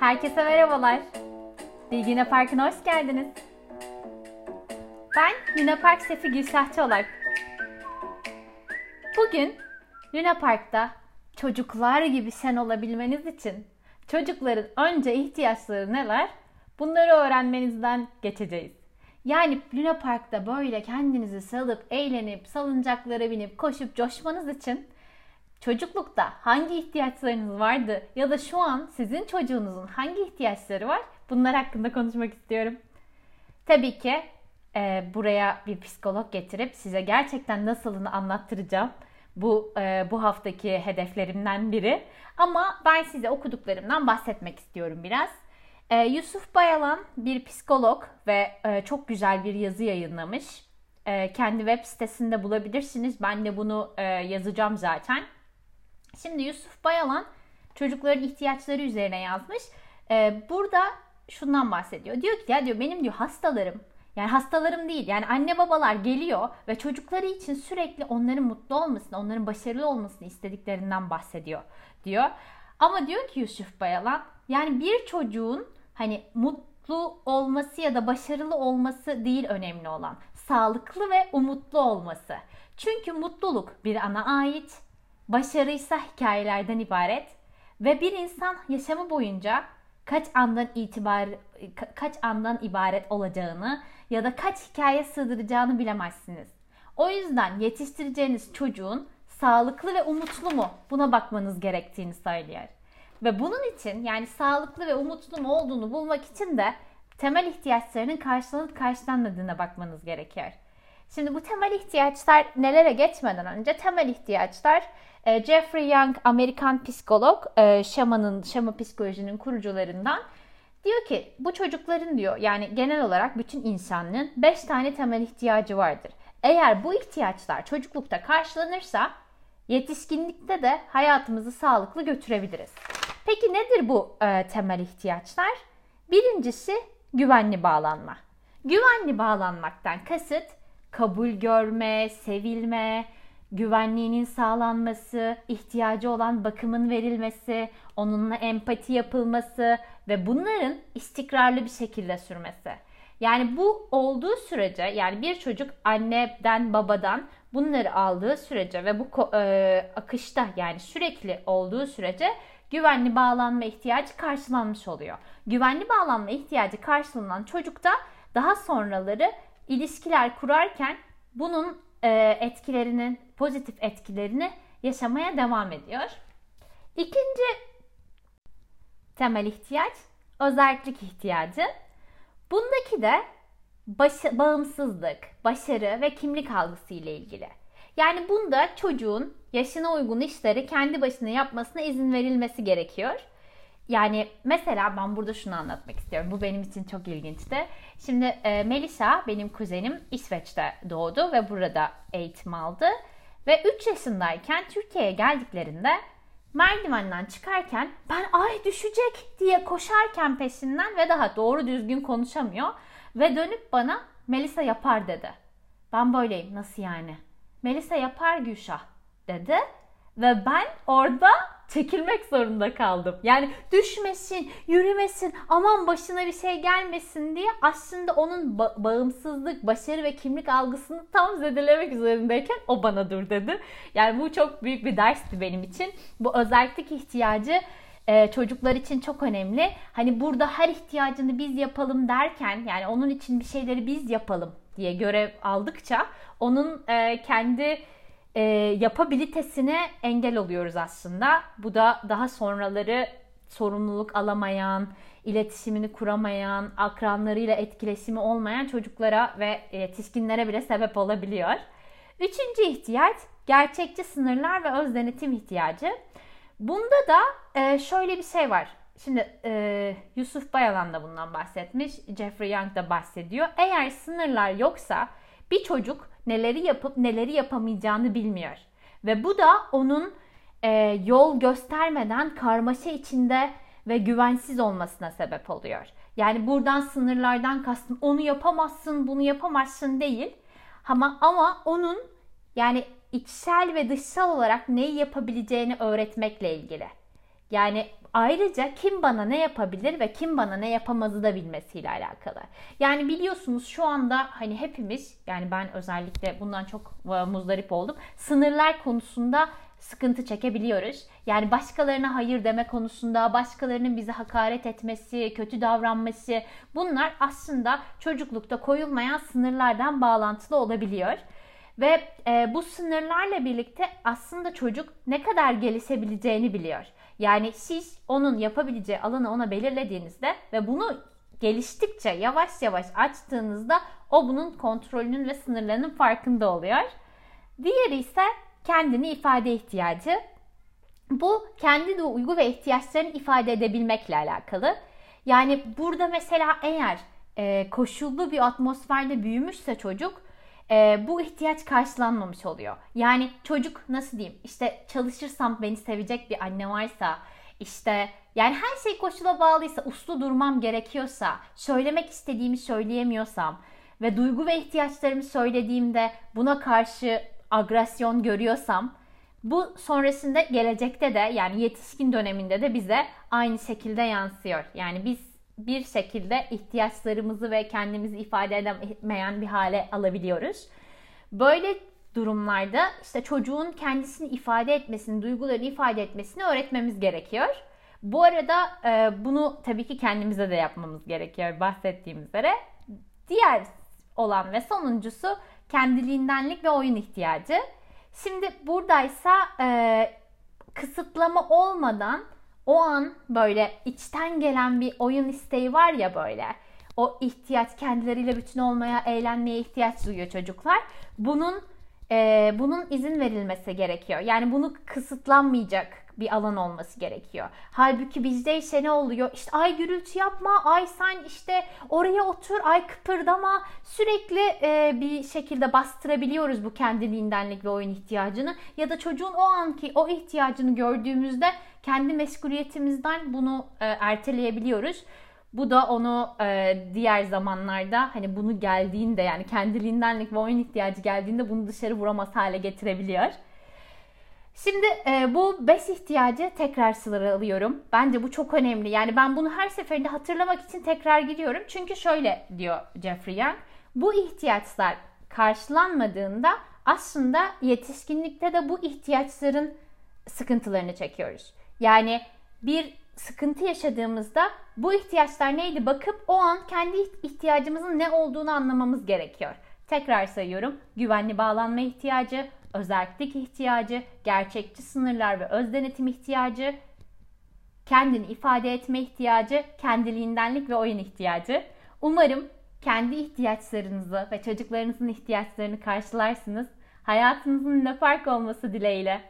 Herkese merhabalar. Bilgine Parkı'na hoş geldiniz. Ben Luna Park şefi Gülşah Çolak. Bugün Luna Park'ta çocuklar gibi şen olabilmeniz için çocukların önce ihtiyaçları neler? Bunları öğrenmenizden geçeceğiz. Yani Luna Park'ta böyle kendinizi salıp, eğlenip, salıncaklara binip, koşup coşmanız için çocuklukta hangi ihtiyaçlarınız vardı ya da şu an sizin çocuğunuzun hangi ihtiyaçları var? Bunlar hakkında konuşmak istiyorum. Tabii ki e, buraya bir psikolog getirip size gerçekten nasılını anlattıracağım. Bu e, bu haftaki hedeflerimden biri. Ama ben size okuduklarımdan bahsetmek istiyorum biraz. E, Yusuf Bayalan bir psikolog ve e, çok güzel bir yazı yayınlamış. E, kendi web sitesinde bulabilirsiniz. Ben de bunu e, yazacağım zaten. Şimdi Yusuf Bayalan çocukların ihtiyaçları üzerine yazmış. E, burada şundan bahsediyor. Diyor ki ya diyor benim diyor hastalarım yani hastalarım değil yani anne babalar geliyor ve çocukları için sürekli onların mutlu olmasını, onların başarılı olmasını istediklerinden bahsediyor diyor. Ama diyor ki Yusuf Bayalan yani bir çocuğun hani mutlu olması ya da başarılı olması değil önemli olan. Sağlıklı ve umutlu olması. Çünkü mutluluk bir ana ait, başarıysa hikayelerden ibaret ve bir insan yaşamı boyunca kaç andan itibar kaç andan ibaret olacağını ya da kaç hikaye sığdıracağını bilemezsiniz. O yüzden yetiştireceğiniz çocuğun sağlıklı ve umutlu mu buna bakmanız gerektiğini söylüyor. Ve bunun için yani sağlıklı ve umutlu mu olduğunu bulmak için de temel ihtiyaçlarının karşılanıp karşılanmadığına bakmanız gerekiyor. Şimdi bu temel ihtiyaçlar nelere geçmeden önce temel ihtiyaçlar e, Jeffrey Young Amerikan psikolog e, Şama'nın Şama psikolojinin kurucularından diyor ki bu çocukların diyor yani genel olarak bütün insanlığın 5 tane temel ihtiyacı vardır. Eğer bu ihtiyaçlar çocuklukta karşılanırsa yetişkinlikte de hayatımızı sağlıklı götürebiliriz. Peki nedir bu e, temel ihtiyaçlar? Birincisi güvenli bağlanma. Güvenli bağlanmaktan kasıt kabul görme, sevilme, güvenliğinin sağlanması, ihtiyacı olan bakımın verilmesi, onunla empati yapılması ve bunların istikrarlı bir şekilde sürmesi. Yani bu olduğu sürece yani bir çocuk anneden babadan bunları aldığı sürece ve bu e, akışta yani sürekli olduğu sürece güvenli bağlanma ihtiyacı karşılanmış oluyor. Güvenli bağlanma ihtiyacı karşılanan çocukta daha sonraları ilişkiler kurarken bunun e, etkilerinin pozitif etkilerini yaşamaya devam ediyor. İkinci temel ihtiyaç özellik ihtiyacı. Bundaki de baş, bağımsızlık, başarı ve kimlik algısı ile ilgili. Yani bunda çocuğun yaşına uygun işleri kendi başına yapmasına izin verilmesi gerekiyor. Yani mesela ben burada şunu anlatmak istiyorum. Bu benim için çok ilginçti. Şimdi e, Melisa benim kuzenim İsveç'te doğdu ve burada eğitim aldı. Ve 3 yaşındayken Türkiye'ye geldiklerinde merdivenden çıkarken ben ay düşecek diye koşarken peşinden ve daha doğru düzgün konuşamıyor. Ve dönüp bana Melisa yapar dedi. Ben böyleyim nasıl yani? Melisa yapar Gülşah dedi. Ve ben orada çekilmek zorunda kaldım. Yani düşmesin, yürümesin, aman başına bir şey gelmesin diye aslında onun ba- bağımsızlık, başarı ve kimlik algısını tam zedelemek üzerindeyken o bana dur dedi. Yani bu çok büyük bir dersti benim için. Bu özellik ihtiyacı e, çocuklar için çok önemli. Hani burada her ihtiyacını biz yapalım derken yani onun için bir şeyleri biz yapalım diye görev aldıkça onun e, kendi e, yapabilitesine engel oluyoruz aslında. Bu da daha sonraları sorumluluk alamayan, iletişimini kuramayan, akranlarıyla etkileşimi olmayan çocuklara ve yetişkinlere bile sebep olabiliyor. Üçüncü ihtiyaç gerçekçi sınırlar ve öz denetim ihtiyacı. Bunda da e, şöyle bir şey var. Şimdi e, Yusuf Bayalan da bundan bahsetmiş, Jeffrey Young da bahsediyor. Eğer sınırlar yoksa bir çocuk neleri yapıp neleri yapamayacağını bilmiyor. Ve bu da onun e, yol göstermeden karmaşa içinde ve güvensiz olmasına sebep oluyor. Yani buradan sınırlardan kastım onu yapamazsın, bunu yapamazsın değil. Ama ama onun yani içsel ve dışsal olarak neyi yapabileceğini öğretmekle ilgili. Yani ayrıca kim bana ne yapabilir ve kim bana ne yapamazı da bilmesiyle alakalı. Yani biliyorsunuz şu anda hani hepimiz yani ben özellikle bundan çok e, muzdarip oldum. Sınırlar konusunda sıkıntı çekebiliyoruz. Yani başkalarına hayır deme konusunda, başkalarının bize hakaret etmesi, kötü davranması bunlar aslında çocuklukta koyulmayan sınırlardan bağlantılı olabiliyor. Ve e, bu sınırlarla birlikte aslında çocuk ne kadar gelişebileceğini biliyor. Yani siz onun yapabileceği alanı ona belirlediğinizde ve bunu geliştikçe yavaş yavaş açtığınızda o bunun kontrolünün ve sınırlarının farkında oluyor. Diğeri ise kendini ifade ihtiyacı. Bu kendi duygu ve ihtiyaçlarını ifade edebilmekle alakalı. Yani burada mesela eğer e, koşullu bir atmosferde büyümüşse çocuk e, bu ihtiyaç karşılanmamış oluyor. Yani çocuk nasıl diyeyim işte çalışırsam beni sevecek bir anne varsa işte yani her şey koşula bağlıysa uslu durmam gerekiyorsa söylemek istediğimi söyleyemiyorsam ve duygu ve ihtiyaçlarımı söylediğimde buna karşı agresyon görüyorsam bu sonrasında gelecekte de yani yetişkin döneminde de bize aynı şekilde yansıyor. Yani biz bir şekilde ihtiyaçlarımızı ve kendimizi ifade edemeyen bir hale alabiliyoruz. Böyle durumlarda işte çocuğun kendisini ifade etmesini, duygularını ifade etmesini öğretmemiz gerekiyor. Bu arada e, bunu tabii ki kendimize de yapmamız gerekiyor bahsettiğim üzere. Diğer olan ve sonuncusu kendiliğindenlik ve oyun ihtiyacı. Şimdi buradaysa e, kısıtlama olmadan o an böyle içten gelen bir oyun isteği var ya böyle. O ihtiyaç kendileriyle bütün olmaya, eğlenmeye ihtiyaç duyuyor çocuklar. Bunun e, bunun izin verilmesi gerekiyor. Yani bunu kısıtlanmayacak bir alan olması gerekiyor. Halbuki bizde ise ne oluyor? İşte ay gürültü yapma, ay sen işte oraya otur, ay kıpırdama. Sürekli e, bir şekilde bastırabiliyoruz bu kendiliğindenlik ve oyun ihtiyacını. Ya da çocuğun o anki o ihtiyacını gördüğümüzde kendi meşguliyetimizden bunu e, erteleyebiliyoruz. Bu da onu e, diğer zamanlarda hani bunu geldiğinde yani kendiliğindenlik ve oyun ihtiyacı geldiğinde bunu dışarı vuramaz hale getirebiliyor. Şimdi e, bu bes ihtiyacı tekrar sıralıyorum. Bence bu çok önemli. Yani ben bunu her seferinde hatırlamak için tekrar giriyorum. Çünkü şöyle diyor Jeffrey Young. Bu ihtiyaçlar karşılanmadığında aslında yetişkinlikte de bu ihtiyaçların sıkıntılarını çekiyoruz. Yani bir sıkıntı yaşadığımızda bu ihtiyaçlar neydi bakıp o an kendi ihtiyacımızın ne olduğunu anlamamız gerekiyor. Tekrar sayıyorum. Güvenli bağlanma ihtiyacı, özellik ihtiyacı, gerçekçi sınırlar ve öz denetim ihtiyacı, kendini ifade etme ihtiyacı, kendiliğindenlik ve oyun ihtiyacı. Umarım kendi ihtiyaçlarınızı ve çocuklarınızın ihtiyaçlarını karşılarsınız. Hayatınızın ne fark olması dileğiyle.